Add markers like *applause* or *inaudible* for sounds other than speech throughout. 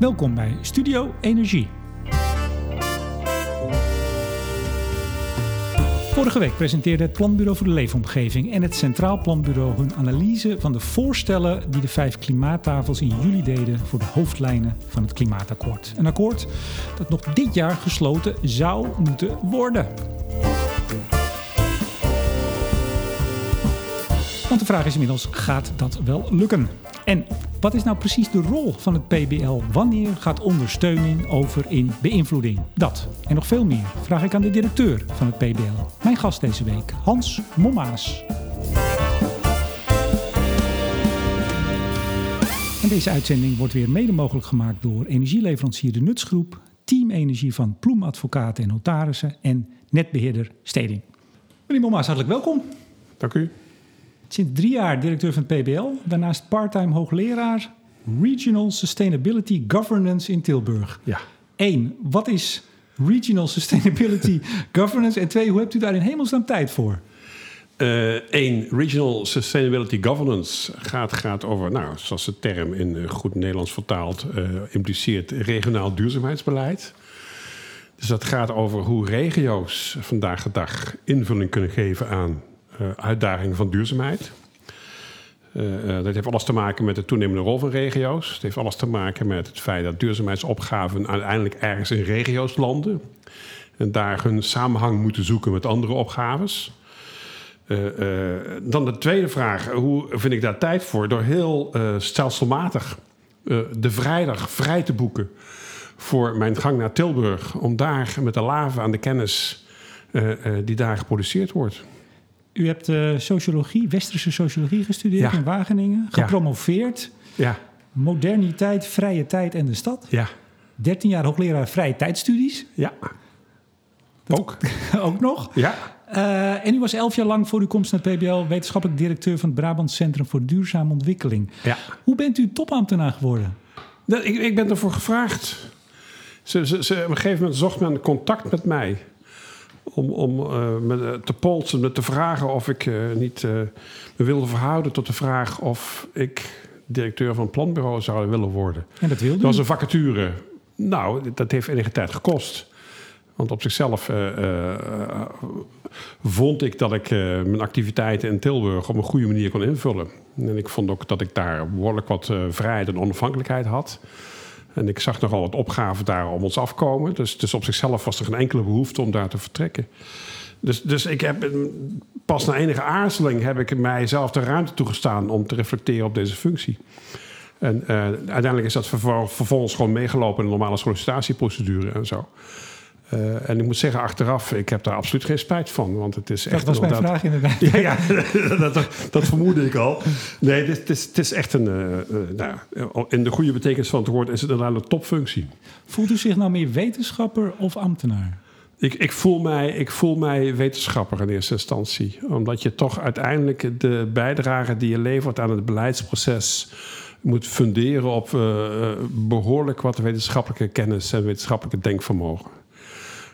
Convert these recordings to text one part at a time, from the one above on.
Welkom bij Studio Energie. Vorige week presenteerde het Planbureau voor de Leefomgeving en het Centraal Planbureau hun analyse van de voorstellen die de vijf klimaattafels in juli deden voor de hoofdlijnen van het klimaatakkoord. Een akkoord dat nog dit jaar gesloten zou moeten worden. Want de vraag is inmiddels, gaat dat wel lukken? En wat is nou precies de rol van het PBL? Wanneer gaat ondersteuning over in beïnvloeding? Dat en nog veel meer vraag ik aan de directeur van het PBL. Mijn gast deze week, Hans Mommaas. En deze uitzending wordt weer mede mogelijk gemaakt door energieleverancier De Nutsgroep, Team Energie van Ploem Advocaten en Notarissen en netbeheerder Steding. Meneer Mommaas, hartelijk welkom. Dank u. Sinds drie jaar directeur van het PBL, daarnaast parttime hoogleraar Regional Sustainability Governance in Tilburg. Ja. Eén, wat is Regional Sustainability *laughs* Governance? En twee, hoe hebt u daar in hemelsnaam tijd voor? Eén, uh, Regional Sustainability Governance gaat, gaat over, nou, zoals de term in uh, goed Nederlands vertaald uh, impliceert, regionaal duurzaamheidsbeleid. Dus dat gaat over hoe regio's vandaag de dag invulling kunnen geven aan uitdagingen van duurzaamheid. Uh, uh, dat heeft alles te maken met de toenemende rol van regio's. Het heeft alles te maken met het feit dat duurzaamheidsopgaven uiteindelijk ergens in regio's landen. En daar hun samenhang moeten zoeken met andere opgaves. dan de tweede vraag: hoe vind ik daar tijd voor? Door heel stelselmatig de vrijdag vrij te boeken voor mijn gang naar Tilburg. Om daar met de lava aan de kennis die daar geproduceerd wordt. U hebt uh, sociologie, westerse sociologie gestudeerd ja. in Wageningen, gepromoveerd. Ja. Moderniteit, vrije tijd en de stad. Ja. 13 jaar hoogleraar vrije tijdstudies. Ja. Dat ook. *laughs* ook nog. Ja. Uh, en u was 11 jaar lang voor uw komst naar het PBL wetenschappelijk directeur van het Brabant Centrum voor Duurzame Ontwikkeling. Ja. Hoe bent u topambtenaar geworden? Dat, ik, ik ben ervoor gevraagd. Ze, ze, ze, op een gegeven moment zocht men contact met mij om, om uh, me te polsen, me te vragen of ik uh, niet me wilde verhouden tot de vraag of ik directeur van het planbureau zou willen worden. En dat wilde Dat was een vacature. Nou, dat heeft enige tijd gekost. Want op zichzelf vond ik dat ik mijn activiteiten in Tilburg op een goede manier kon invullen. En ik vond ook dat ik daar behoorlijk wat vrijheid en onafhankelijkheid had. En ik zag nogal wat opgaven daar om ons afkomen. Dus, dus op zichzelf was er geen enkele behoefte om daar te vertrekken. Dus, dus ik heb pas na enige aarzeling heb ik mijzelf de ruimte toegestaan om te reflecteren op deze functie. En uh, uiteindelijk is dat vervolgens gewoon meegelopen in de normale sollicitatieprocedure en zo. Uh, en ik moet zeggen, achteraf, ik heb daar absoluut geen spijt van. Want het is dat echt was mijn inderdaad... vraag inderdaad. *laughs* Ja, ja *laughs* dat, dat, vermoedde ik al. Nee, het is, het is, echt een... Uh, uh, nou, in de goede betekenis van het woord is het een topfunctie. Voelt u zich nou meer wetenschapper of ambtenaar? Ik, ik, voel mij, ik voel mij wetenschapper in eerste instantie. Omdat je toch uiteindelijk de bijdrage die je levert aan het beleidsproces moet funderen op behoorlijk wat wetenschappelijke kennis en wetenschappelijke denkvermogen.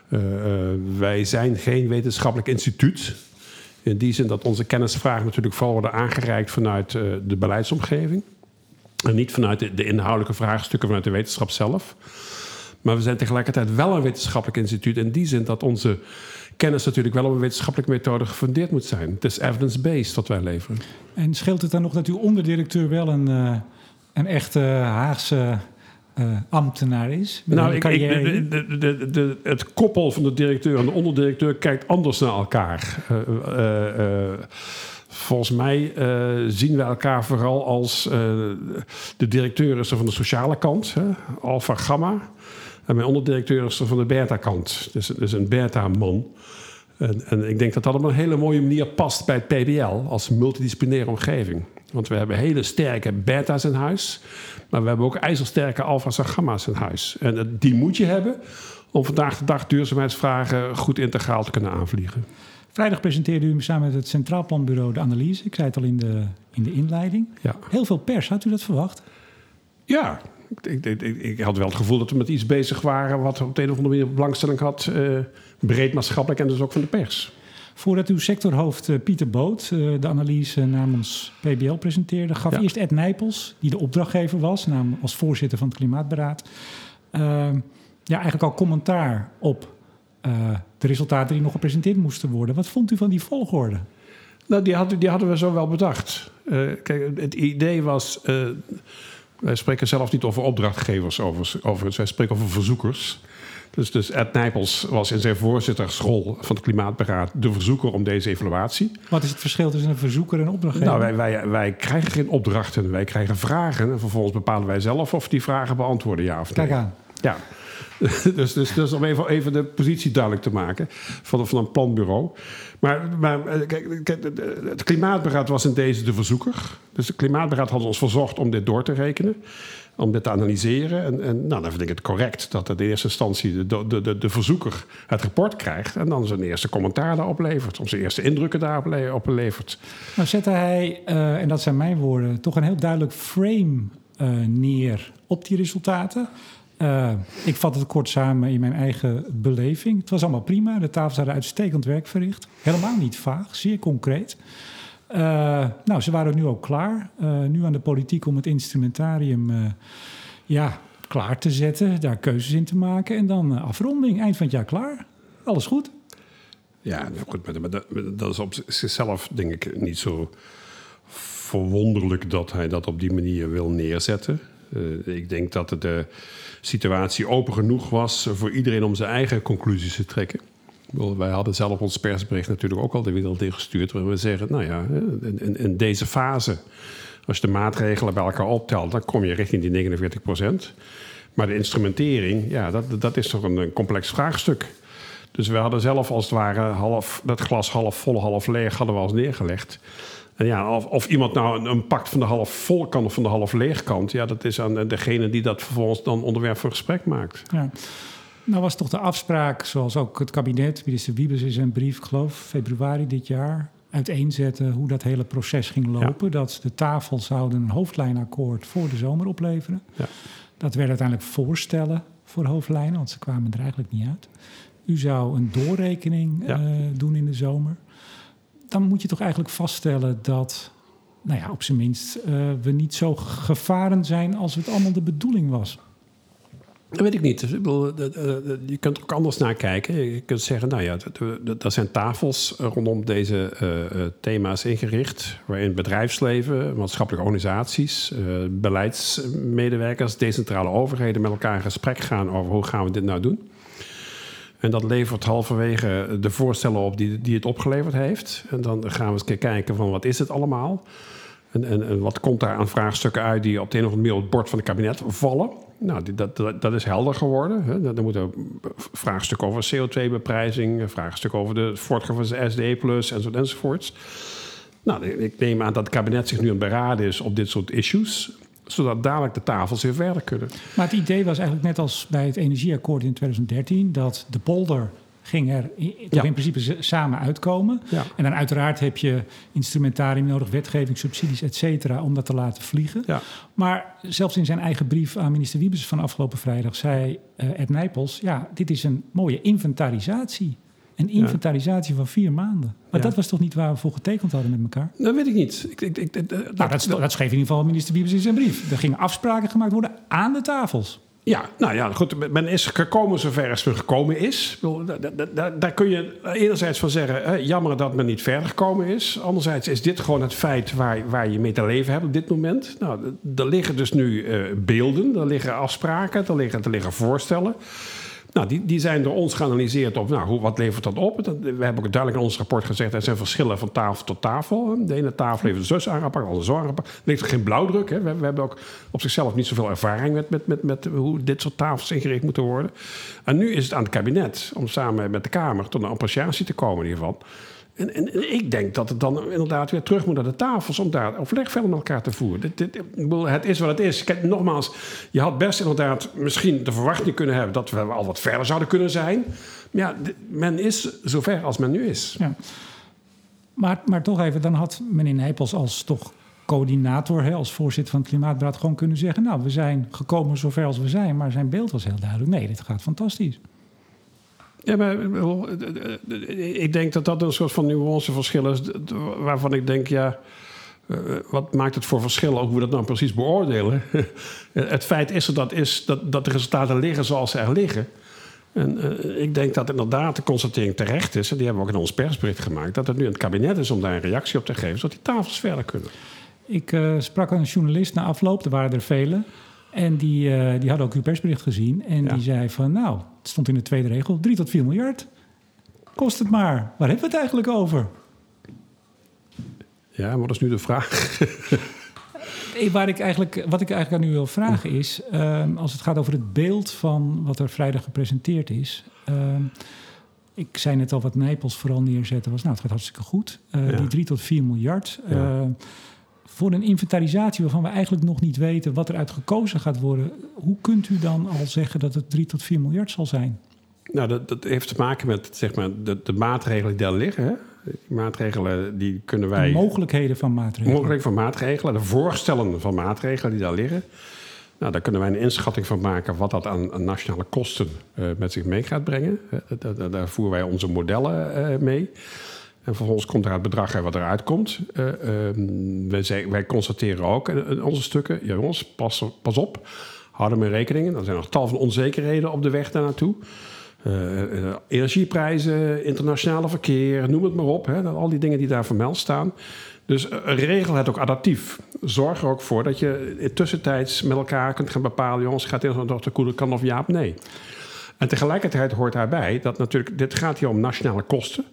Uh, uh, wij zijn geen wetenschappelijk instituut. In die zin dat onze kennisvragen natuurlijk vooral worden aangereikt vanuit uh, de beleidsomgeving. En niet vanuit de, de, inhoudelijke vraagstukken vanuit de wetenschap zelf. Maar we zijn tegelijkertijd wel een wetenschappelijk instituut. In die zin dat onze kennis natuurlijk wel op een wetenschappelijke methode gefundeerd moet zijn. Het is evidence-based wat wij leveren. En scheelt het dan nog dat uw onderdirecteur wel een, een echte Haagse uh, ambtenaar is? Nou, ik, ik, de, de, de, het koppel van de directeur en de onderdirecteur kijkt anders naar elkaar. Uh, uh, volgens mij zien we elkaar vooral als de directeur is er van de sociale kant, hè, alpha gamma. En mijn onderdirecteur is er van de beta-kant, dus, dus een beta-man. En, en, ik denk dat dat op een hele mooie manier past bij het PBL als multidisciplinaire omgeving. Want we hebben hele sterke beta's in huis. Maar we hebben ook ijzersterke alfa's en gamma's in huis. En die moet je hebben om vandaag de dag duurzaamheidsvragen goed integraal te kunnen aanvliegen. Vrijdag presenteerde u samen met het Centraal Planbureau de analyse. Ik zei het al in de, in de inleiding. Ja. Heel veel pers, had u dat verwacht? Ja, ik, ik, ik, ik, had wel het gevoel dat we met iets bezig waren... wat op de een of andere manier belangstelling had... Uh, breed maatschappelijk en dus ook van de pers. Voordat uw sectorhoofd eh, Pieter Boot eh, de analyse namens PBL presenteerde, gaf Ja. eerst Ed Nijpels, die de opdrachtgever was, namelijk als voorzitter van het Klimaatberaad, eh, ja, eigenlijk al commentaar op de resultaten die nog gepresenteerd moesten worden. Wat vond u van die volgorde? Nou, die hadden, die hadden we zo wel bedacht. Kijk, het idee was. wij spreken zelf niet over opdrachtgevers, over. Wij spreken over verzoekers. Dus, dus Ed Nijpels was in zijn voorzittersrol van het Klimaatberaad de verzoeker om deze evaluatie. Wat is het verschil tussen een verzoeker en een opdrachtgever? Nou, wij, wij, wij krijgen geen opdrachten, wij krijgen vragen. En vervolgens bepalen wij zelf of die vragen beantwoorden, ja of nee. Kijk aan. Ja, *laughs* dus, dus, dus om even, even de positie duidelijk te maken van, van een planbureau. Maar, maar eh, kijk, kijk, het Klimaatberaad was in deze de verzoeker. Dus het Klimaatberaad had ons verzocht om dit door te rekenen. Om dit te analyseren. En, en nou, dan vind ik het correct dat in eerste instantie de, de, de, de verzoeker het rapport krijgt. En dan zijn eerste commentaar daarop levert. Om zijn eerste indrukken daarop le- op levert. Nou zette hij, eh, en dat zijn mijn woorden, toch een heel duidelijk frame eh, neer op die resultaten. Eh, ik vat het kort samen in mijn eigen beleving. Het was allemaal prima. De tafels hadden uitstekend werk verricht. Helemaal niet vaag, zeer concreet. Eh, nou, ze waren nu ook klaar. Eh, nu aan de politiek om het instrumentarium eh, ja, klaar te zetten. Daar keuzes in te maken. En dan afronding. Eind van het jaar klaar. Alles goed. Ja, nou goed, maar, dat, dat is op zichzelf denk ik niet zo verwonderlijk dat hij dat op die manier wil neerzetten. Ik denk dat de situatie open genoeg was voor iedereen om zijn eigen conclusies te trekken. Wij hadden zelf ons persbericht natuurlijk ook al de wereld ingestuurd. Waar we zeggen, nou ja, in, in, in deze fase, als je de maatregelen bij elkaar optelt, dan kom je richting die 49 procent. Maar de instrumentering, ja, dat, dat is toch een, een complex vraagstuk. Dus we hadden zelf als het ware half, dat glas half vol, half leeg hadden we als neergelegd. En ja, of, of iemand nou een, een pakt van de half vol kant of van de half leeg kant, ja, dat is aan degene die dat vervolgens dan onderwerp voor gesprek maakt. Ja. Nou was toch de afspraak, zoals ook het kabinet, minister Wiebes in zijn brief, geloof februari dit jaar, uiteenzetten hoe dat hele proces ging lopen. Dat de tafel zouden een hoofdlijnakkoord voor de zomer opleveren. Ja. Dat werden uiteindelijk voorstellen voor hoofdlijnen, want ze kwamen er eigenlijk niet uit. U zou een doorrekening Ja. eh, doen in de zomer. Dan moet je toch eigenlijk vaststellen dat, nou ja, op zijn minst, eh, we niet zo gevaren zijn als het allemaal de bedoeling was. Dat weet ik niet. Dus ik bedoel, dat, eh, dat- je kunt er ook anders naar kijken. Je kunt zeggen, nou ja, er zijn tafels rondom deze eh, eh, thema's ingericht. Waarin bedrijfsleven, maatschappelijke organisaties, eh, beleidsmedewerkers, decentrale overheden met elkaar in gesprek gaan over hoe gaan we dit nou doen. En dat levert halverwege de voorstellen op die, die het opgeleverd heeft. En dan gaan we eens kijken van wat is het allemaal. En, en, wat komt daar aan vraagstukken uit die op de een of andere manier op het bord van het kabinet vallen? Nou, dat, dat, is helder geworden. Hè. Er moeten vraagstukken over CO2-beprijzing, vraagstukken over de voortgang van de SD, enzovoort, enzovoorts. Nou, ik neem aan dat het kabinet zich nu aan het beraden is op dit soort issues, zodat dadelijk de tafels weer verder kunnen. Maar het idee was eigenlijk net als bij het energieakkoord in 2013... dat de polder ging er toch in principe samen uitkomen. En dan uiteraard heb je instrumentarium nodig, wetgeving, subsidies, et cetera... om dat te laten vliegen. Maar zelfs in zijn eigen brief aan minister Wiebes van afgelopen vrijdag... zei eh, Ed Nijpels, ja, dit is een mooie inventarisatie. Een inventarisatie van vier maanden. Maar Ja. dat was toch niet waar we voor getekend hadden met elkaar? Dat weet ik niet. Ik, ik, ik, ik- dat, Nou, dat, dat schreef in ieder geval minister Wiebes in zijn brief. Er gingen afspraken gemaakt worden aan de tafels. Ja, nou ja, goed. Men is gekomen zover als men gekomen is. Daar kun je enerzijds van zeggen, jammer dat men niet verder gekomen is. Anderzijds is dit gewoon het feit waar, waar je mee te leven hebt op dit moment. Nou, er liggen dus nu eh, beelden, er liggen afspraken, er liggen, er liggen voorstellen. Nou, die, die zijn door ons geanalyseerd op, nou, hoe, wat levert dat op? Dat- We hebben ook duidelijk in ons rapport gezegd, er zijn verschillen van tafel tot tafel. De ene tafel heeft zus aangepakt, de andere zo aangepakt. Er ligt geen blauwdruk. Hè. We, we hebben ook op zichzelf niet zoveel ervaring met, met, met, met hoe dit soort tafels ingericht moeten worden. En nu is het aan het kabinet om samen met de Kamer tot een appreciatie te komen geval. En, en, ik denk dat het dan inderdaad weer terug moet naar de tafels om daar overleg verder met elkaar te voeren. Het is wat het is. Kijk, nogmaals, je had best inderdaad misschien de verwachting kunnen hebben dat we al wat verder zouden kunnen zijn. Maar ja, men is zover als men nu is. Ja. Maar, maar toch even, dan had meneer Nijpels als toch coördinator, als voorzitter van het Klimaatberaad, gewoon kunnen zeggen: Nou, we zijn gekomen zover als we zijn, maar zijn beeld was heel duidelijk: nee, dit gaat fantastisch. Ja, maar ik denk dat dat een soort van nuanceverschil is... waarvan ik denk, ja... Wat maakt het voor verschil ook hoe we dat nou precies beoordelen? *laughs* het feit is, dat, is dat, dat de resultaten liggen zoals ze er liggen. En uh, ik denk dat inderdaad de constatering terecht is, en die hebben we ook in ons persbericht gemaakt, dat het nu aan het kabinet is om daar een reactie op te geven, zodat die tafels verder kunnen. Ik uh, sprak een journalist na afloop, er waren er vele. En die, uh, die hadden ook uw persbericht gezien. En ja. die zei van, nou, stond in de tweede regel, 3 tot 4 miljard. Kost het maar. Waar hebben we het eigenlijk over? Ja, wat is nu de vraag? *laughs* Waar ik eigenlijk, wat ik eigenlijk aan u wil vragen is... Um, als het gaat over het beeld van wat er vrijdag gepresenteerd is... Um, ik zei net al wat Nijpels vooral neerzetten was... nou, het gaat hartstikke goed. Uh, ja. Die 3 tot 4 miljard... Ja. Uh, voor een inventarisatie waarvan we eigenlijk nog niet weten wat eruit gekozen gaat worden, hoe kunt u dan al zeggen dat het 3 tot 4 miljard zal zijn? Nou, dat, dat heeft te maken met zeg maar, de, de maatregelen die daar liggen. Hè? Die maatregelen die kunnen wij. De mogelijkheden van maatregelen. Mogelijkheden van maatregelen, de voorstellen van maatregelen die daar liggen. Nou, daar kunnen wij een inschatting van maken wat dat aan, aan nationale kosten uh, met zich mee gaat brengen. Uh, daar, daar, voeren wij onze modellen uh, mee. En vervolgens komt er het bedrag wat eruit komt. Uh, uh, wij, wij, constateren ook in onze stukken, ja, jongens, pas, pas op, houden met rekening. Er zijn nog tal van onzekerheden op de weg daar naartoe. Energieprijzen, internationale verkeer, noem het maar op. Hè, al die dingen die daar vermeld staan. Dus regel het ook adaptief. Zorg er ook voor dat je tussentijds met elkaar kunt gaan bepalen... jongens, gaat dit nog de koele kan of ja of nee? En tegelijkertijd hoort daarbij dat natuurlijk... dit gaat hier om nationale kosten...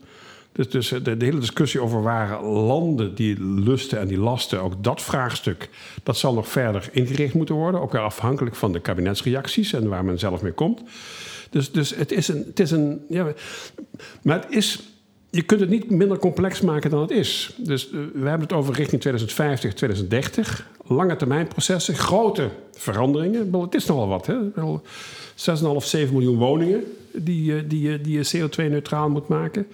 Dus, dus de, hele discussie over waar landen die lusten en die lasten, ook dat vraagstuk, dat zal nog verder ingericht moeten worden. Ook afhankelijk van de kabinetsreacties en waar men zelf mee komt. Dus, dus het is een. Het is een ja, maar het is. Je kunt het niet minder complex maken dan het is. Dus uh, we hebben het over richting 2050, 2030. Lange termijn processen, grote veranderingen. Het is nogal wat. Hè? 6,5, 7 miljoen woningen die, die, die je CO2-neutraal moet maken.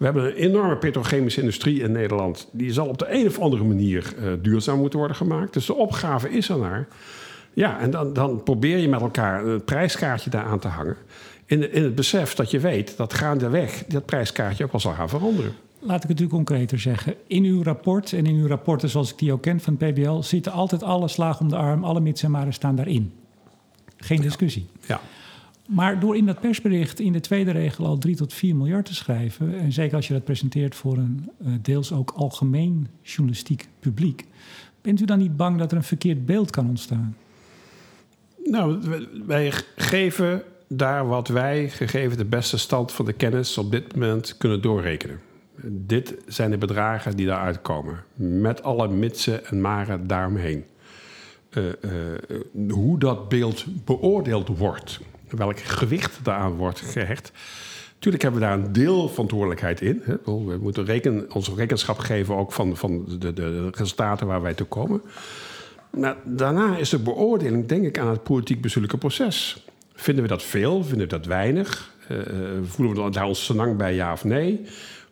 We hebben een enorme petrochemische industrie in Nederland. Die zal op de een of andere manier uh, duurzaam moeten worden gemaakt. Dus de opgave is er naar. Ja, en dan, dan probeer je met elkaar een prijskaartje daar aan te hangen. In, in het besef dat je weet dat gaandeweg dat prijskaartje ook wel zal gaan veranderen. Laat ik het u concreter zeggen. In uw rapport en in uw rapporten zoals ik die ook ken van PBL... zitten altijd alle slagen om de arm, alle mits en maren staan daarin. Geen discussie. Ja. Maar door in dat persbericht in de tweede regel al 3 tot 4 miljard te schrijven, en zeker als je dat presenteert voor een uh, deels ook algemeen journalistiek publiek, bent u dan niet bang dat er een verkeerd beeld kan ontstaan? Nou, wij geven daar wat wij, gegeven de beste stand van de kennis, op dit moment kunnen doorrekenen. Dit zijn de bedragen die daaruit komen, met alle mitsen en maren daaromheen. Uh, uh, hoe dat beeld beoordeeld wordt, welk gewicht daaraan wordt gehecht. Tuurlijk hebben we daar een deel verantwoordelijkheid in. Hè. We moeten reken, onze rekenschap geven ook van, van de, de, resultaten waar wij toe komen. Maar daarna is de beoordeling, denk ik, aan het politiek-bestuurlijke proces. Vinden we dat veel? Vinden we dat weinig? Uh, voelen we daar ons lang bij, ja of nee?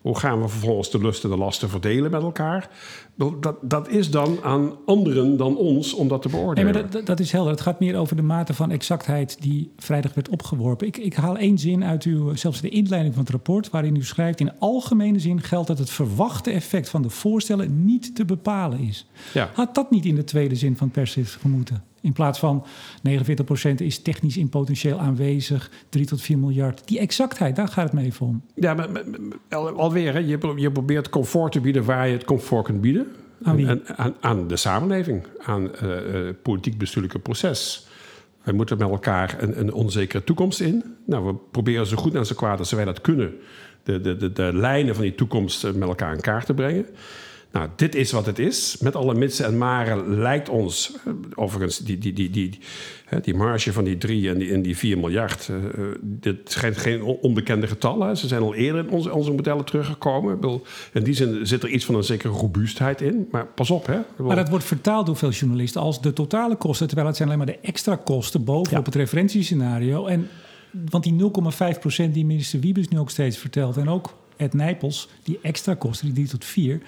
Hoe gaan we vervolgens de lusten en de lasten verdelen met elkaar? Dat, dat is dan aan anderen dan ons om dat te beoordelen. Nee, maar dat, dat is helder. Het gaat meer over de mate van exactheid die vrijdag werd opgeworpen. Ik, ik haal één zin uit uw, zelfs de inleiding van het rapport, waarin u schrijft: In algemene zin geldt dat het verwachte effect van de voorstellen niet te bepalen is. Ja. Had dat niet in de tweede zin van het persbericht gemoeten? In plaats van 49% is technisch in potentieel aanwezig, 3 tot 4 miljard. Die exactheid, daar gaat het mee om. Ja, maar, maar alweer, hè, je, probeert comfort te bieden waar je het comfort kunt bieden. Aan? En, aan, aan de samenleving, aan het uh, uh, politiek-bestuurlijke proces. Wij moeten met elkaar een, een, onzekere toekomst in. Nou, we proberen zo goed en zo kwaad als wij dat kunnen... de, de, de, de lijnen van die toekomst met elkaar in kaart te brengen. Nou, dit is wat het is. Met alle mitsen en maren lijkt ons, overigens, die, die, die, die, die marge van die 3 en die, en die 4 miljard. Uh, dit schijnt geen onbekende getallen. Ze zijn al eerder in onze, onze modellen teruggekomen. In die zin zit er iets van een zekere robuustheid in. Maar pas op, hè. Maar dat wordt vertaald door veel journalisten als de totale kosten. Terwijl het zijn alleen maar de extra kosten bovenop het referentiescenario. En, want die 0,5% die minister Wiebes nu ook steeds vertelt... en ook Ed Nijpels, die extra kosten, die 3 tot 4,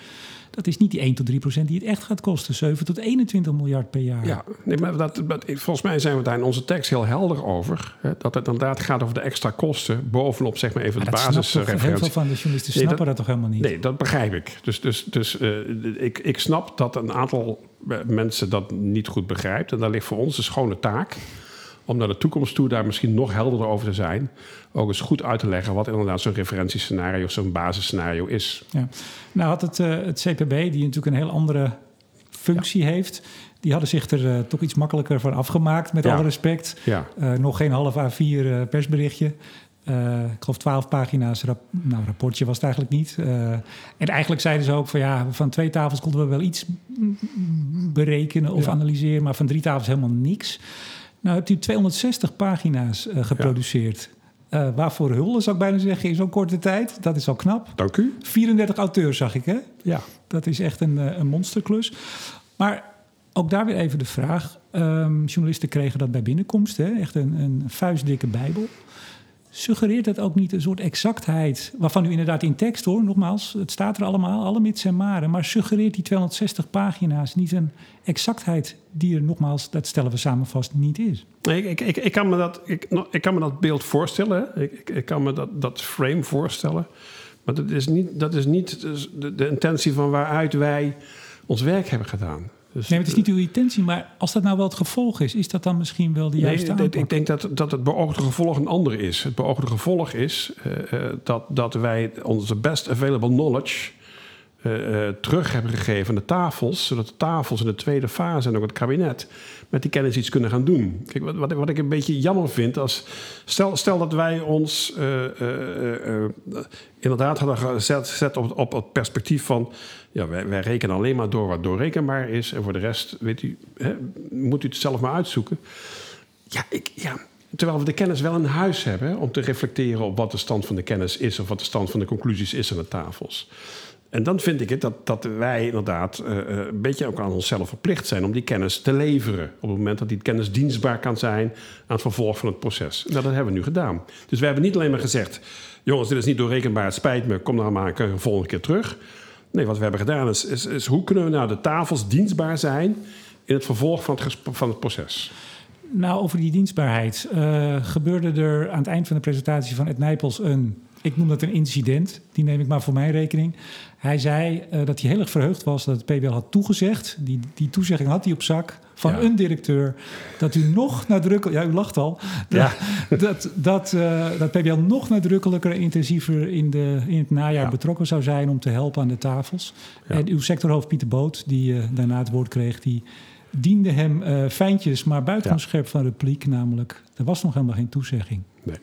dat is niet die 1 tot 3 procent die het echt gaat kosten. 7 tot 21 miljard per jaar. Ja, nee, maar dat, dat, volgens mij zijn we daar in onze tekst heel helder over. Hè, dat het inderdaad gaat over de extra kosten bovenop zeg maar even Maar de basisreferentie. Heel veel van de journalisten Nee, snappen dat- dat, toch helemaal niet? Nee, dat begrijp ik. Dus, dus, dus eh, ik, ik snap dat een aantal eh, mensen dat niet goed begrijpt. En daar ligt voor ons de schone taak om naar de toekomst toe daar misschien nog helderder over te zijn. Ook eens goed uit te leggen wat inderdaad zo'n referentiescenario, zo'n basisscenario is. Ja. Nou had het, eh, het CPB, die natuurlijk een heel andere functie heeft... die hadden zich er eh, toch iets makkelijker van afgemaakt, met Ja. alle respect. Ja, Eh, nog geen half A4 eh, persberichtje. Eh, ik geloof 12 pagina's. Rap nou, rapportje was het eigenlijk niet. En eigenlijk zeiden ze ook van ja, van twee tafels konden we wel iets berekenen of Ja. analyseren, maar van drie tafels helemaal niks. Nou hebt u 260 pagina's eh, geproduceerd. Eh, waarvoor hulde, zou ik bijna zeggen, in zo'n korte tijd. Dat is al knap. dank u. 34 auteurs zag ik, hè? Ja. Dat is echt een, eh, een monsterklus. Maar ook daar weer even de vraag. Ehm, journalisten kregen dat bij binnenkomst, hè? echt een, een vuistdikke bijbel. Suggereert dat ook niet een soort exactheid, waarvan u inderdaad in tekst hoor, nogmaals, het staat er allemaal, alle mits en maren, maar suggereert die 260 pagina's niet een exactheid die er nogmaals, dat stellen we samen vast, niet is? Nee, ik, ik, ik, kan me dat, ik, kan me dat beeld voorstellen. Ik, ik, kan me dat, dat frame voorstellen. Maar dat is niet, dat is niet de intentie van waaruit wij ons werk hebben gedaan. Dus, Nee, het is niet uw intentie, maar als dat nou wel het gevolg is, is dat dan misschien wel de Nee, juiste aanpak? ik denk dat, dat het beoogde gevolg een ander is. Het beoogde gevolg is eh, eh, dat, dat wij onze best available knowledge eh, terug hebben gegeven aan de tafels. Zodat de tafels in de tweede fase en ook het kabinet met die kennis iets kunnen gaan doen. Kijk, wat, wat, wat ik een beetje jammer vind, als, stel, stel dat wij ons inderdaad hadden gezet gezet op, op het perspectief van... Ja, wij, wij rekenen alleen maar door wat doorrekenbaar is. En voor de rest, weet u, hè, moet u het zelf maar uitzoeken. Ja, ik, ja, terwijl we de kennis wel in huis hebben om te reflecteren op wat de stand van de kennis is of wat de stand van de conclusies is aan de tafels. En dan vind ik het dat, dat wij inderdaad eh, eh, een beetje ook aan onszelf verplicht zijn om die kennis te leveren. Op het moment dat die kennis dienstbaar kan zijn aan het vervolg van het proces. Nou, dat hebben we nu gedaan. Dus we hebben niet alleen maar gezegd: jongens, dit is niet doorrekenbaar, het spijt me, kom nou maar een volgende keer terug. Nee, wat we hebben gedaan is, is, is hoe kunnen we nou de tafels dienstbaar zijn in het vervolg van het, van het proces. Nou, over die dienstbaarheid. eh, gebeurde er aan het eind van de presentatie van Ed Nijpels een, ik noem dat een incident, die neem ik maar voor mijn rekening. Hij zei eh, dat hij heel erg verheugd was dat het PBL had toegezegd, die, die toezegging had hij op zak, van Ja. een directeur, dat u nog nadrukkelijker, ja u lacht al, Ja. dat, dat, dat, eh, dat PBL nog nadrukkelijker en intensiever in, de, in het najaar Ja. betrokken zou zijn om te helpen aan de tafels. En uw sectorhoofd Pieter Boot, die eh, daarna het woord kreeg, die diende hem fijntjes, maar buiten Ja. scherp van repliek. Namelijk, er was nog helemaal geen toezegging. Nee.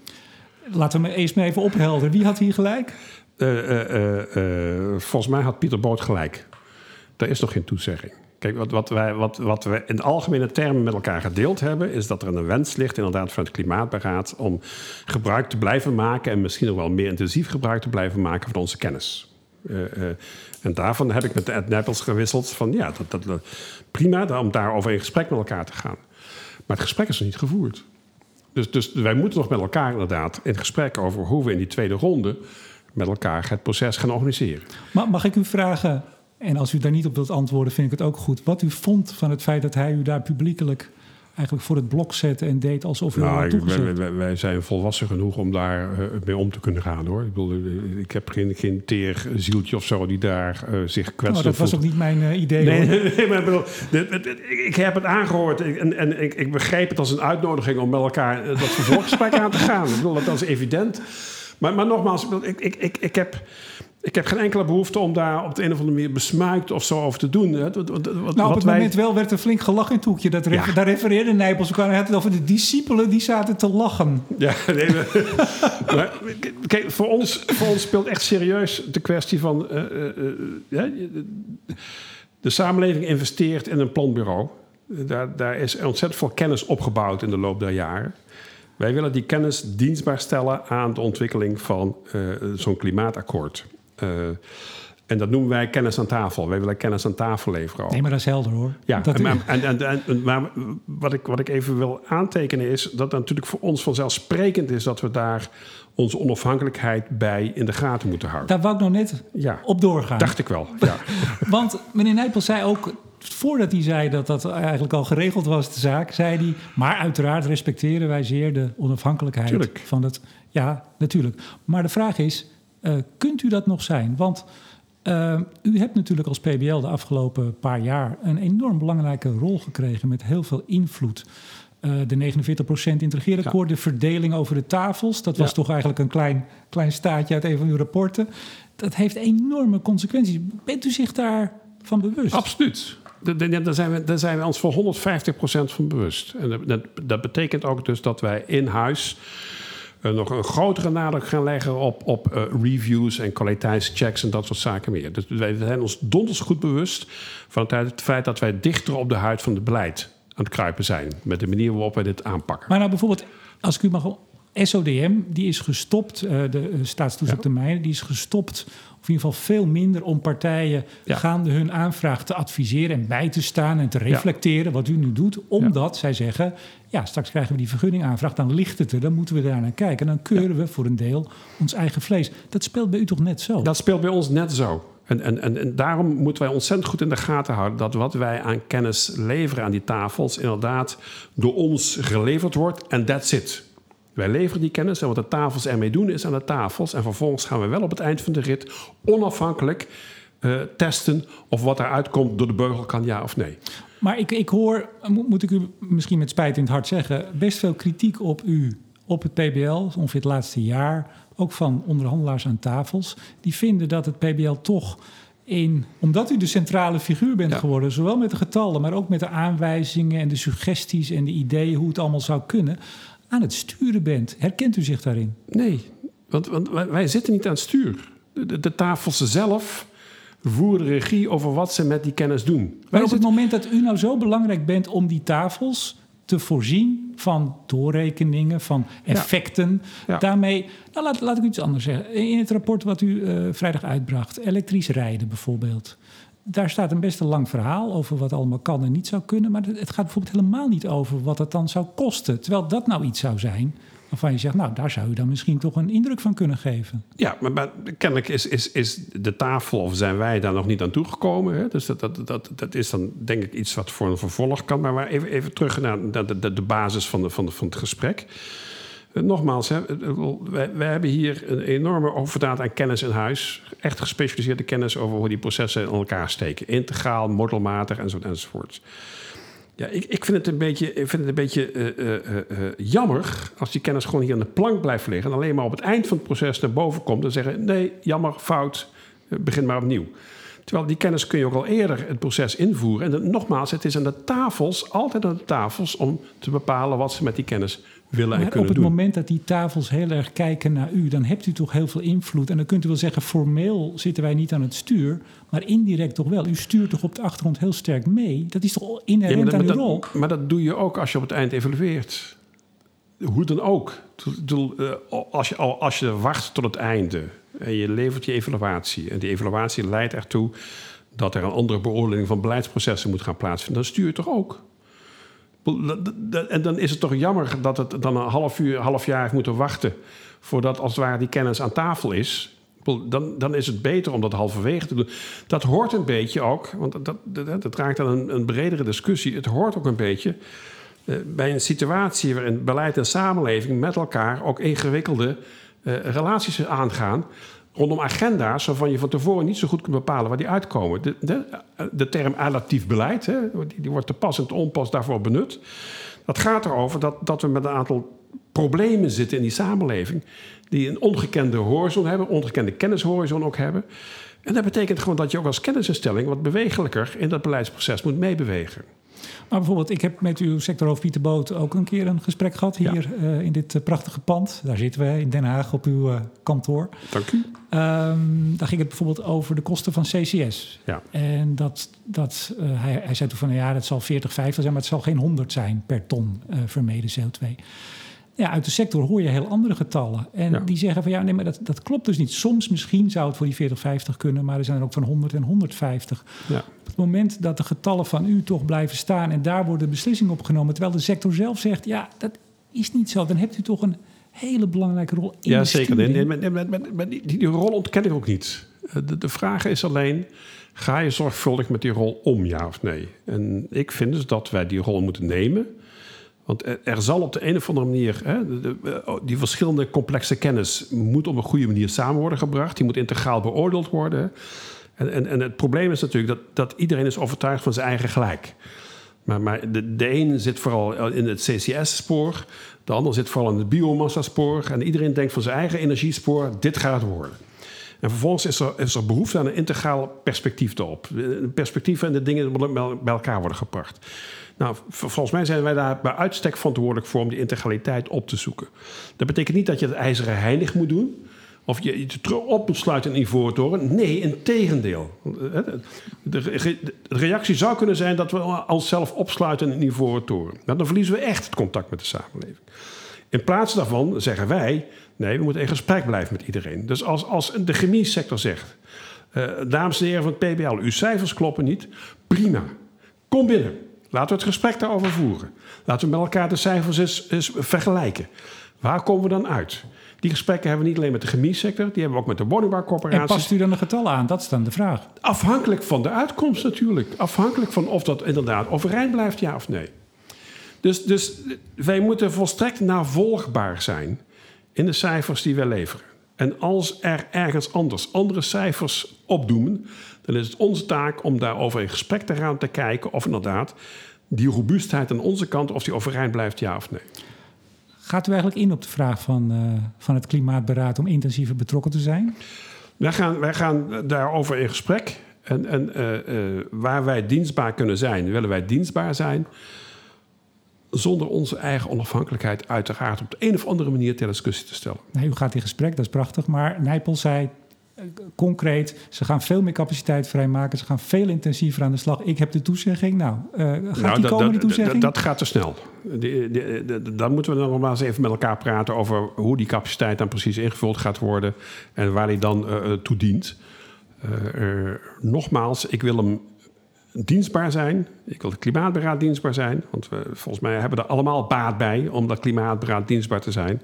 Laten we eerst maar even ophelderen. Wie had hier gelijk? Eh, eh, eh, volgens mij had Pieter Boot gelijk. Er is nog geen toezegging. Kijk, wat, wat, wij, wat, wat we in algemene termen met elkaar gedeeld hebben, is dat er een wens ligt, inderdaad, van het Klimaatberaad, om gebruik te blijven maken en misschien nog wel meer intensief gebruik te blijven maken van onze kennis. En daarvan heb ik met Ed Nijpels gewisseld van ja, dat, dat, prima om daarover in gesprek met elkaar te gaan. Maar het gesprek is nog niet gevoerd. Dus, dus wij moeten nog met elkaar inderdaad in gesprek over hoe we in die tweede ronde met elkaar het proces gaan organiseren. Ma- Mag ik u vragen, en als u daar niet op wilt antwoorden, vind ik het ook goed. Wat u vond van het feit dat hij u daar publiekelijk eigenlijk voor het blok zette en deed alsof u Nou, wij, wij- wij zijn volwassen genoeg om daar eh, mee om te kunnen gaan hoor. Ik, bedoel, eh, ik heb geen, geen teer zieltje of zo die daar eh, zich Nou, kwetsend dat was ook niet mijn eh, idee. *laughs* Nee, maar ik bedoel, dit- dit- dit- ik heb het aangehoord en, en ik, ik begreep het als een uitnodiging om met elkaar eh, dat vervolggesprek aan te gaan. Ik bedoel, dat is evident. Maar, maar nogmaals, ik, ik, ik, ik, heb, ik heb geen enkele behoefte om daar op de een of andere manier besmuikt of zo over te doen. Wat, wat, wat- Nou, op wat het wij- moment wel werd er flink gelachen in het hoekje. Dat refer- Ja. Daar refereerde Nijpels ook aan. Hij had het over de discipelen die zaten te lachen. Ja, nee, maar, *laughs* kijk, voor ons, voor ons speelt echt serieus de kwestie van... eh, eh, eh, de, samenleving investeert in een planbureau. Daar, daar is ontzettend veel kennis opgebouwd in de loop der jaren. Wij willen die kennis dienstbaar stellen aan de ontwikkeling van zo'n klimaatakkoord. Eh, En dat noemen wij kennis aan tafel. Wij willen kennis aan tafel leveren. Ook. Nee, maar dat is helder hoor. Ja, dat maar, en, en, en, maar wat, ik, wat ik even wil aantekenen is dat het natuurlijk voor ons vanzelfsprekend is dat we daar onze onafhankelijkheid bij in de gaten moeten houden. Daar wou ik nog net Ja. op doorgaan. Dacht ik wel. *laughs* Ja. Want meneer Nijpels zei ook, voordat hij zei dat dat eigenlijk al geregeld was, de zaak, zei hij, maar uiteraard respecteren wij zeer de onafhankelijkheid Tuurlijk. van het. Ja, natuurlijk. Maar de vraag is, eh, kunt u dat nog zijn? Want eh, u hebt natuurlijk als PBL de afgelopen paar jaar een enorm belangrijke rol gekregen met heel veel invloed. Eh, de 49% in het regeerakkoord, de verdeling over de tafels. Dat was Ja. toch eigenlijk een klein, klein staatje uit een van uw rapporten. Dat heeft enorme consequenties. Bent u zich daarvan bewust? Absoluut. Da- da- Daar zijn, we, daar zijn we ons voor 150% van bewust. En dat- dat, betekent ook dus dat wij in huis nog een grotere nadruk gaan leggen op, op eh, reviews en kwaliteitschecks en dat soort zaken meer. Dus wij zijn ons donders goed bewust van het, het feit dat wij dichter op de huid van het beleid aan het kruipen zijn. Met de manier waarop wij dit aanpakken. Maar nou bijvoorbeeld, als ik u mag... SODM, die is gestopt, eh, de eh, staatstoezicht op die is gestopt, of in ieder geval veel minder om partijen Ja. gaande hun aanvraag te adviseren en bij te staan en te reflecteren wat u nu doet. Omdat zij zeggen, ja, straks krijgen we die vergunning aanvraag, dan ligt het er, dan moeten we daar naar kijken. En dan keuren we voor een deel ons eigen vlees. Dat speelt bij u toch net zo? Dat speelt bij ons net zo. En, en, en, en daarom moeten wij ontzettend goed in de gaten houden dat wat wij aan kennis leveren aan die tafels inderdaad door ons geleverd wordt en that's it. Wij leveren die kennis en wat de tafels ermee doen is aan de tafels. En vervolgens gaan we wel op het eind van de rit onafhankelijk eh, testen of wat eruit komt door de beugel kan ja of nee. Maar ik, ik hoor, mo- moet ik u misschien met spijt in het hart zeggen, best veel kritiek op u, op het PBL, ongeveer het laatste jaar. Ook van onderhandelaars aan tafels. Die vinden dat het PBL toch in, omdat u de centrale figuur bent Ja. geworden, zowel met de getallen, maar ook met de aanwijzingen en de suggesties en de ideeën hoe het allemaal zou kunnen, aan het sturen bent. Herkent u zich daarin? Nee, want, want wij, wij zitten niet aan het stuur. De, de, tafels zelf voeren regie over wat ze met die kennis doen. Wij Maar op het moment dat u nou zo belangrijk bent om die tafels te voorzien van doorrekeningen, van effecten, Ja. daarmee, nou laat, laat ik iets anders zeggen. In het rapport wat u eh, vrijdag uitbracht, elektrisch rijden bijvoorbeeld. Daar staat een best een lang verhaal over wat allemaal kan en niet zou kunnen. Maar het gaat bijvoorbeeld helemaal niet over wat het dan zou kosten. Terwijl dat nou iets zou zijn waarvan je zegt, nou daar zou u dan misschien toch een indruk van kunnen geven. Ja, maar, maar kennelijk is, is, is de tafel, of zijn wij daar nog niet aan toegekomen. Hè? Dus dat, dat, dat, dat is dan denk ik iets wat voor een vervolg kan. Maar, maar even, even terug naar de, de, de basis van, de, van, de, van het gesprek. Eh, Nogmaals, hè, eh, wij, hebben hier een enorme overdaad aan kennis in huis. Echt gespecialiseerde kennis over hoe die processen in elkaar steken. Integraal, modelmatig enzovoort. enzovoort. Ja, ik, ik vind het een beetje, ik vind het een beetje eh, jammer als die kennis gewoon hier aan de plank blijft liggen. En alleen maar op het eind van het proces naar boven komt en zeggen: nee, jammer, fout, begin maar opnieuw. Terwijl die kennis kun je ook al eerder het proces invoeren. En nogmaals, het is aan de tafels, altijd aan de tafels, om te bepalen wat ze met die kennis willen en Maar op het doen. moment dat die tafels heel erg kijken naar u, dan hebt u toch heel veel invloed. En dan kunt u wel zeggen, formeel zitten wij niet aan het stuur, maar indirect toch wel. U stuurt toch op de achtergrond heel sterk mee. Dat is toch Ja, inherent maar, aan uw dat, rol? maar dat doe je ook als je op het eind evalueert. Hoe dan ook. Eh, Als je, al- als je wacht tot het einde en je levert je evaluatie... en die evaluatie leidt ertoe dat er een andere beoordeling van beleidsprocessen moet gaan plaatsvinden... dan stuur je toch ook? Ik bedoel, dat- dat- En dan is het toch jammer dat het dan een half uur, half jaar heeft moeten wachten... voordat als het ware die kennis aan tafel is... Dan, dan is het beter om dat halverwege te doen. Dat hoort een beetje ook, want dat, dat, raakt aan een, een bredere discussie. Het hoort ook een beetje eh, bij een situatie waarin beleid en samenleving met elkaar ook ingewikkelde eh, relaties aangaan. Rondom agenda's waarvan je van tevoren niet zo goed kunt bepalen waar die uitkomen. De, de, de term adaptief beleid, hè, die, die wordt te pas en te onpas daarvoor benut. Dat gaat erover dat, dat we met een aantal problemen zitten in die samenleving. Die een ongekende horizon hebben, ongekende kennishorizon ook hebben. En dat betekent gewoon dat je ook als kennisinstelling wat bewegelijker in dat beleidsproces moet meebewegen. Maar bijvoorbeeld, ik heb met uw sectorhoofd Pieter Boot ook een keer een gesprek gehad hier eh, in dit eh, prachtige pand. Daar zitten we in Den Haag op uw eh, kantoor. Dank u. Ehm, daar ging het bijvoorbeeld over de kosten van CCS. Ja. En dat, dat, hij, hij zei toen van ja, dat zal 40, 50 zijn, maar het zal geen 100 zijn per ton vermeden CO2. Ja, uit de sector hoor je heel andere getallen. En Ja. die zeggen van ja, nee, maar dat, dat klopt dus niet. Soms misschien zou het voor die 40, 50 kunnen, maar er zijn er ook van 100 en 150. Ja. Op het moment dat de getallen van u toch blijven staan en daar worden beslissingen op genomen, terwijl de sector zelf zegt, ja, dat is niet zo, dan hebt u toch een hele belangrijke rol in Ja, de zeker. Nee, nee, die, die rol ontken ik ook niet. Eh, De, de vraag is alleen, ga je zorgvuldig met die rol om, ja of nee? En ik vind dus dat wij die rol moeten nemen. Want er, zal op de een of andere manier... Hè, eh, die verschillende complexe kennis moet op een goede manier samen worden gebracht. Die moet integraal beoordeeld worden. En, en, en het probleem is natuurlijk dat, dat iedereen is overtuigd van zijn eigen gelijk. Maar, maar de, de een zit vooral in het CCS-spoor, de ander zit vooral in het biomassa-spoor. En iedereen denkt van zijn eigen energiespoor, dit gaat het worden. En vervolgens is er, is er behoefte aan een integraal perspectief erop. Perspectief en de dingen bij elkaar worden gebracht. Nou, volgens mij zijn wij daar bij uitstek verantwoordelijk voor om die integraliteit op te zoeken. Dat betekent niet dat je het ijzeren heilig moet doen. Of je terug op moet sluiten in ivoren toren. Nee, in tegendeel. De, re- de reactie zou kunnen zijn dat we onszelf opsluiten in ivoren toren. Nou, dan verliezen we echt het contact met de samenleving. In plaats daarvan zeggen wij... nee, we moeten in gesprek blijven met iedereen. Dus als, als de chemiesector zegt... eh, dames en heren van het PBL, uw cijfers kloppen niet. Prima. Kom binnen. Laten we het gesprek daarover voeren. Laten we met elkaar de cijfers eens, eens vergelijken. Waar komen we dan uit? Die gesprekken hebben we niet alleen met de chemiesector... die hebben we ook met de En woningbouwcorporaties. past u dan de getallen aan? Dat is dan de vraag. Afhankelijk van de uitkomst natuurlijk. Afhankelijk van of dat inderdaad overeind blijft, ja of nee. Dus, dus wij moeten volstrekt navolgbaar zijn in de cijfers die wij leveren. En als er ergens anders andere cijfers opdoemen, dan is het onze taak om daarover in gesprek te gaan te kijken of inderdaad die robuustheid aan onze kant, of die overeind blijft, ja of nee. Gaat u eigenlijk in op de vraag van, eh, van het Klimaatberaad om intensiever betrokken te zijn? Wij gaan, wij gaan daarover in gesprek. En, en eh, eh, waar wij dienstbaar kunnen zijn, willen wij dienstbaar zijn. Zonder onze eigen onafhankelijkheid uiteraard op de een of andere manier ter discussie te stellen. Nee, u gaat in gesprek, dat is prachtig. Maar Nijpel zei eh, concreet, ze gaan veel meer capaciteit vrijmaken. Ze gaan veel intensiever aan de slag. Ik heb de toezegging. Nou, eh, gaat Nou, die komen, die toezegging? Dat, gaat te snel. Die- dan moeten we nog maar eens even met elkaar praten over hoe die capaciteit dan precies ingevuld gaat worden en waar die dan eh, toe dient. Eh, eh, nogmaals, ik wil hem dienstbaar zijn. Ik wil het klimaatberaad dienstbaar zijn. Want we, volgens mij hebben we er allemaal baat bij om dat klimaatberaad dienstbaar te zijn.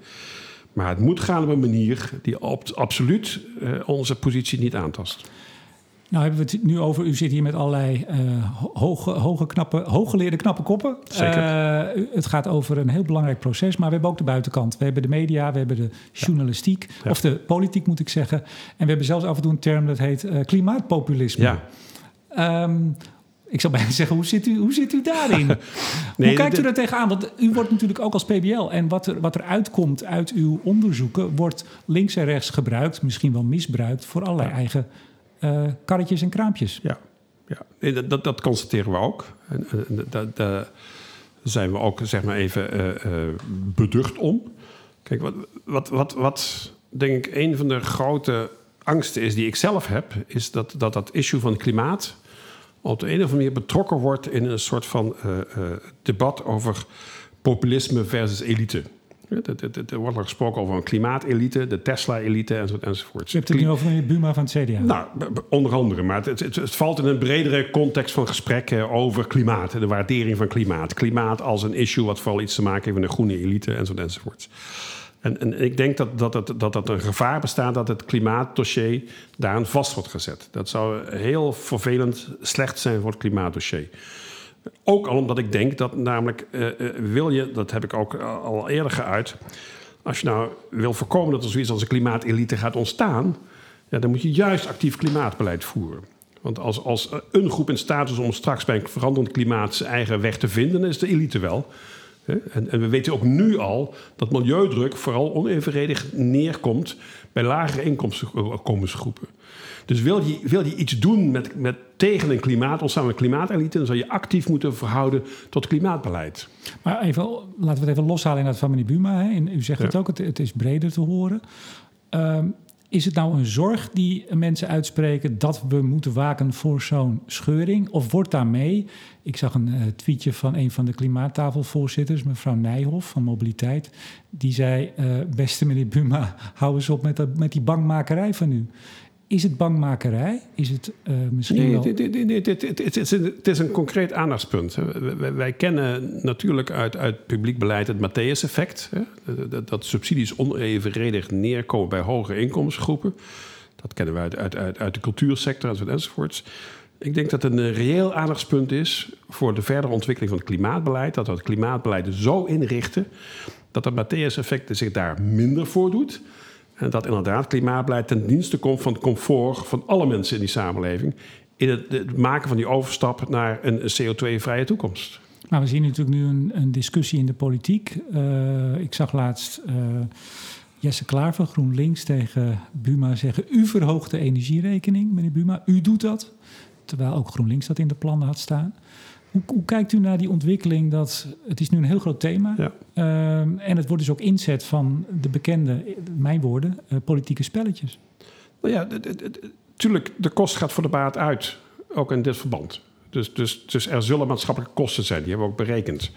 Maar het moet gaan op een manier die op, absoluut eh, onze positie niet aantast. Nou hebben we het nu over, u zit hier met allerlei ho- hoge, hoge knappe, hooggeleerde knappe koppen. Zeker. Eh, het gaat over een heel belangrijk proces, maar we hebben ook de buitenkant. We hebben de media, we hebben de journalistiek, Ja. of de politiek moet ik zeggen. En we hebben zelfs af en toe een term dat heet klimaatpopulisme. Ja. Ehm, ik zou bijna zeggen, hoe zit u, hoe zit u daarin? *laughs* hoe kijkt u daar tegenaan? Want u wordt natuurlijk ook als PBL... en wat er, wat er uitkomt uit uw onderzoeken... wordt links en rechts gebruikt, misschien wel misbruikt... voor allerlei eigen eh, karretjes en kraampjes. Ja, ja. Nee, dat, dat, dat constateren we ook. En, dat- zijn we ook zeg maar even eh, eh, beducht om. Kijk, wat, wat, wat, wat denk ik een van de grote angsten is die ik zelf heb, is dat dat, dat issue van klimaat op de een of andere manier betrokken wordt in een soort van eh, eh, debat over populisme versus elite. Er wordt al gesproken over een klimaatelite, de Tesla-elite enzovoort. U hebt het nu over meneer Buma van het CDA. Nou, onder andere. Maar het, het, het valt in een bredere context van gesprekken over klimaat. De waardering van klimaat. Klimaat als een issue wat vooral iets te maken heeft met een groene elite enzovoort. En, en ik denk dat, dat, dat dat een gevaar bestaat dat het klimaatdossier daaraan vast wordt gezet. Dat zou heel vervelend slecht zijn voor het klimaatdossier. Ook al omdat ik denk dat namelijk eh, eh, wil je, dat heb ik ook al- al eerder geuit. Als je nou wil voorkomen dat er zoiets als een klimaatelite gaat ontstaan, ja, dan moet je juist actief klimaatbeleid voeren. Want als, als een groep in staat is om straks bij een veranderend klimaat zijn eigen weg te vinden, dan is de elite wel. En, en we weten ook nu al dat milieudruk vooral onevenredig neerkomt bij lagere inkomensgroepen. Dus wil je, wil je iets doen met, met tegen een klimaat, ontstaan een klimatelite, dan zou je actief moeten verhouden tot klimaatbeleid. Maar even, laten we het even loshalen in dat van meneer Buma. Hè. En u zegt Ja. het ook, het, het is breder te horen. Ehm, is het nou een zorg die mensen uitspreken dat we moeten waken voor zo'n scheuring? Of wordt daarmee, ik zag een uh, tweetje van een van de klimaattafelvoorzitters, mevrouw Nijhoff van Mobiliteit, die zei: uh, Beste meneer Buma, hou eens op met, dat, met die bangmakerij van u. Is het bangmakerij? Is het uh, misschien nee, wel... Het, is een, concreet aandachtspunt. Wij, wij, kennen natuurlijk uit, uit publiek beleid het Matthäus-effect. Dat, dat, subsidies onevenredig neerkomen bij hoge inkomensgroepen. Dat kennen we uit, uit, uit, uit de cultuursector enzovoorts. Ik denk dat het een reëel aandachtspunt is voor de verdere ontwikkeling van het klimaatbeleid. Dat we het klimaatbeleid zo inrichten dat het Matthäus-effect zich daar minder voordoet... En dat inderdaad klimaatbeleid ten dienste komt van het comfort van alle mensen in die samenleving. In het, maken van die overstap naar een CO2-vrije toekomst. Maar we zien natuurlijk nu een, een discussie in de politiek. Uh, ik zag laatst uh, Jesse Klaar van GroenLinks tegen Buma zeggen... u verhoogt de energierekening, meneer Buma. U doet dat. Terwijl ook GroenLinks dat in de plannen had staan. Hoe, hoe, kijkt u naar die ontwikkeling? Dat, het is nu een heel groot thema. Ja. Um, en het wordt dus ook inzet van de bekende, mijn woorden, uh, politieke spelletjes. Nou ja, natuurlijk, de kost gaat voor de baat uit. Ook in dit verband. Dus, dus, dus er zullen maatschappelijke kosten zijn. Die hebben we ook berekend.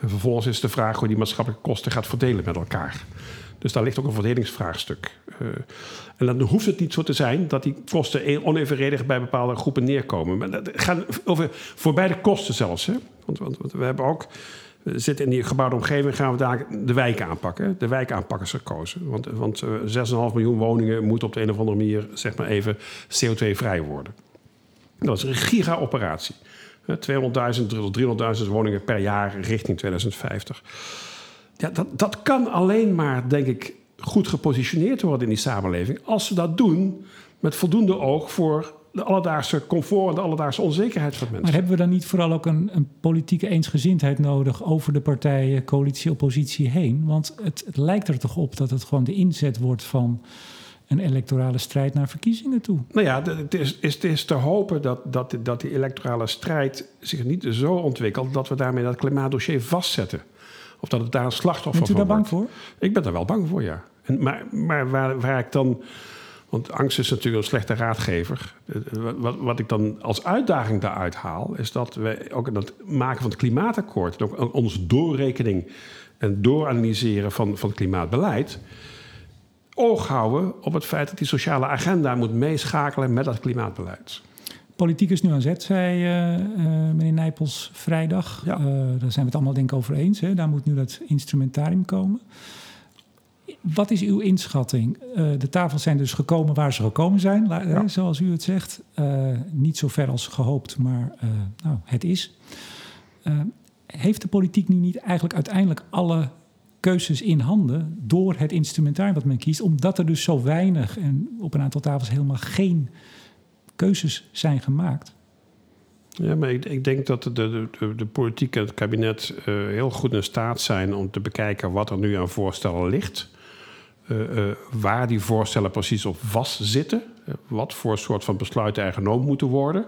En vervolgens is de vraag hoe die maatschappelijke kosten gaat verdelen met elkaar. Dus daar ligt ook een verdelingsvraagstuk. Uh, en dan hoeft het niet zo te zijn dat die kosten onevenredig bij bepaalde groepen neerkomen. Maar dat over, voor beide kosten zelfs. Hè? Want, want, want we hebben ook zitten in die gebouwde omgeving, gaan we daar de wijken aanpakken. De wijkaanpakkers gekozen. Want, want 6,5 miljoen woningen moeten op de een of andere manier, zeg maar even, CO2-vrij worden. Dat is een giga-operatie. 200.000 tot 300.000 woningen per jaar richting 2050. Ja, dat, dat kan alleen maar, denk ik, goed gepositioneerd worden in die samenleving. Als we dat doen met voldoende oog voor de alledaagse comfort en de alledaagse onzekerheid van mensen. Maar hebben we dan niet vooral ook een, een politieke eensgezindheid nodig over de partijen, coalitie, oppositie heen? Want het, het, lijkt er toch op dat het gewoon de inzet wordt van een electorale strijd naar verkiezingen toe. Nou ja, het is, is, het is te hopen dat, dat, dat die electorale strijd zich niet zo ontwikkelt dat we daarmee dat klimaatdossier vastzetten. Of dat het daar een slachtoffer van wordt. Bent u daar bang voor? Ik ben daar wel bang voor, ja. En, maar maar waar, waar ik dan... Want angst is natuurlijk een slechte raadgever. Wat, wat ik dan als uitdaging daaruit haal... is dat we ook in het maken van het klimaatakkoord... en ook onze doorrekening en dooranalyseren van, van het klimaatbeleid... oog houden op het feit dat die sociale agenda moet meeschakelen met dat klimaatbeleid. Politiek is nu aan zet, zei uh, uh, meneer Nijpels vrijdag. Ja. Uh, daar zijn we het allemaal denk ik over eens. Hè? Daar moet nu dat instrumentarium komen. Wat is uw inschatting? de tafels zijn dus gekomen waar ze gekomen zijn, ja. zoals u het zegt. niet zo ver als gehoopt, maar nou, het is. heeft de politiek nu niet eigenlijk uiteindelijk alle keuzes in handen door het instrumentarium wat men kiest, omdat er dus zo weinig en op een aantal tafels helemaal geen keuzes zijn gemaakt. Ja, maar ik, ik denk dat de, de, de, politiek en het kabinet uh, heel goed in staat zijn om te bekijken wat er nu aan voorstellen ligt. Uh, uh, waar die voorstellen precies op vastzitten. wat voor soort van besluiten er genomen moeten worden.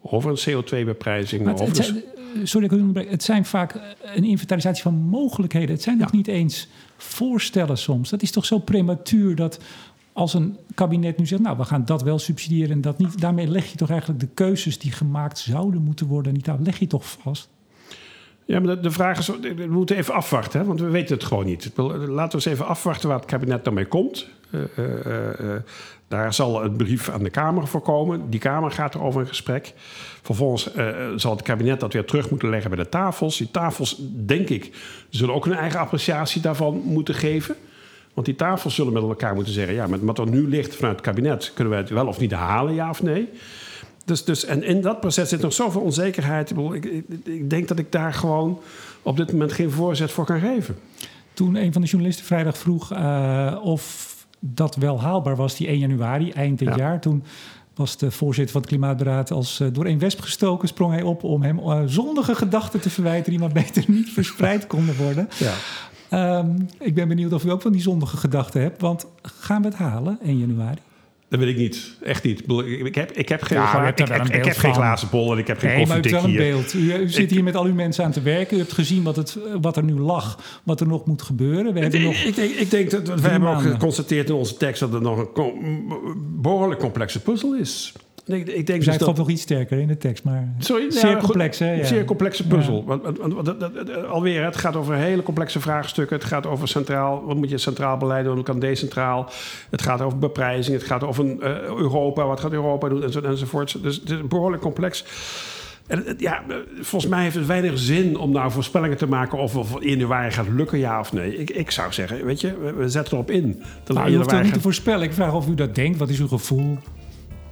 Over een CO2-beprijzing. Het, zijn, sorry, ik onderbreek. Het zijn vaak een inventarisatie van mogelijkheden. Het zijn ja. nog niet eens voorstellen soms. Dat is toch zo prematuur dat als een kabinet nu zegt, nou, we gaan dat wel subsidiëren en dat niet, daarmee leg je toch eigenlijk de keuzes die gemaakt zouden moeten worden niet aan, leg je toch vast? Ja, maar de, vraag is, we moeten even afwachten, want we weten het gewoon niet. Laten we eens even afwachten waar het kabinet daarmee komt. Uh, uh, uh, daar zal een brief aan de Kamer voor komen. Die Kamer gaat erover in gesprek. Vervolgens zal het kabinet dat weer terug moeten leggen bij de tafels. Die tafels, denk ik, zullen ook een eigen appreciatie daarvan moeten geven. Want die tafels zullen met elkaar moeten zeggen: ja, met wat er nu ligt vanuit het kabinet, kunnen we het wel of niet halen, ja of nee? Dus, dus, en in dat proces zit nog zoveel onzekerheid. Ik, ik, ik denk dat ik daar gewoon op dit moment geen voorzet voor kan geven. Toen een van de journalisten vrijdag vroeg uh, of dat wel haalbaar was, die 1 januari, eind dit ja. jaar, toen was de voorzitter van het Klimaatberaad als uh, door een wesp gestoken. Sprong hij op om hem uh, zondige gedachten te verwijten die maar beter niet verspreid konden worden. Ja. Um, ik ben benieuwd of u ook van die zondige gedachten hebt. Want gaan we het halen 1 januari? Dat weet ik niet. Echt niet. Ik heb, ik heb geen, Ja, gla- u hebt ik, er heb- heb geen glazen bol en ik heb geen Nee, maar u wel een hier. beeld. U, u zit hier met al uw mensen aan te werken. U hebt gezien wat, het, wat er nu lag, wat er nog moet gebeuren. We hebben nog... Ik denk, ik denk dat we hebben ook geconstateerd in onze tekst dat het nog een behoorlijk complexe puzzel is. Ik, ik denk U dus dat, nog iets sterker in de tekst, maar Sorry, zeer ja, goed. complex, hè? Ja. Zeer complexe puzzel. Ja. Want, want- want- want dat- dat- dat- alweer, het gaat over hele complexe vraagstukken. Het gaat over centraal, wat moet je centraal beleid doen, wat kan decentraal. Het gaat over beprijzing, het gaat over eh, Europa, wat gaat Europa doen enzo, enzovoort. Dus het is behoorlijk complex. En het- ja, eh, volgens mij heeft het weinig zin om nou voorspellingen te maken of, of in januari gaat lukken, ja of nee. Ik, ik zou zeggen, weet je, we, we zetten erop in. Dat Nou, u hoeft dat niet te voorspellen. Ik vraag of u dat denkt. Wat is uw gevoel?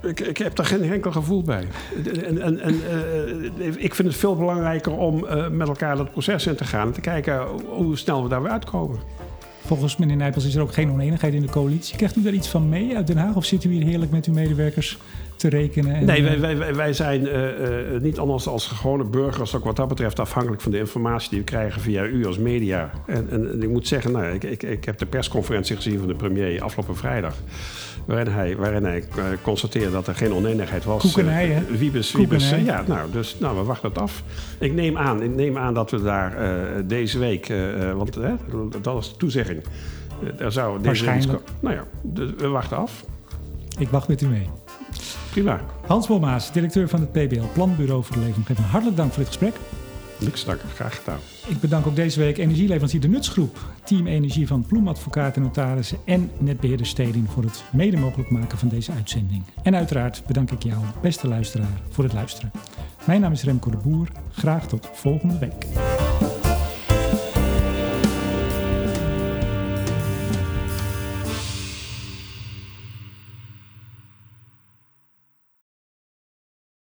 Ik, ik heb daar geen enkel gevoel bij. En, en, en, eh, ik vind het veel belangrijker om eh, met elkaar dat proces in te gaan. Te kijken hoe snel we daar weer uitkomen. Volgens meneer Nijpels is er ook geen oneenigheid in de coalitie. Krijgt u daar iets van mee uit Den Haag? Of zit u hier heerlijk met uw medewerkers te rekenen? En, Nee, eh, wij, wij, wij- zijn eh, eh, niet anders als gewone burgers, ook wat dat betreft, afhankelijk van de informatie die we krijgen via u als media. En, en, en ik moet zeggen, nou, ik, ik, ik heb de persconferentie gezien van de premier afgelopen vrijdag. Waarin hij, waarin hij constateerde dat er geen oneenigheid was. Koekenij, hè? Wiebes, Wiebes, ja, nou, dus nou, we wachten het af. Ik neem aan, ik neem aan dat we daar deze week, want dat is de toezegging. Er zou deze week Waarschijnlijk. ko- Nou ja, dus we wachten af. Ik wacht met u mee. Prima. Hans Bomaas, directeur van het PBL Planbureau voor de Leefomgeving. Hartelijk dank voor dit gesprek. Niks dank, graag gedaan. Ik bedank ook deze week energieleverancier De Nutsgroep, Team Energie van Ploemadvocaten en Notarissen en netbeheerder Stedin voor het mede mogelijk maken van deze uitzending. En uiteraard bedank ik jou, beste luisteraar, voor het luisteren. Mijn naam is Remco de Boer. Graag tot volgende week.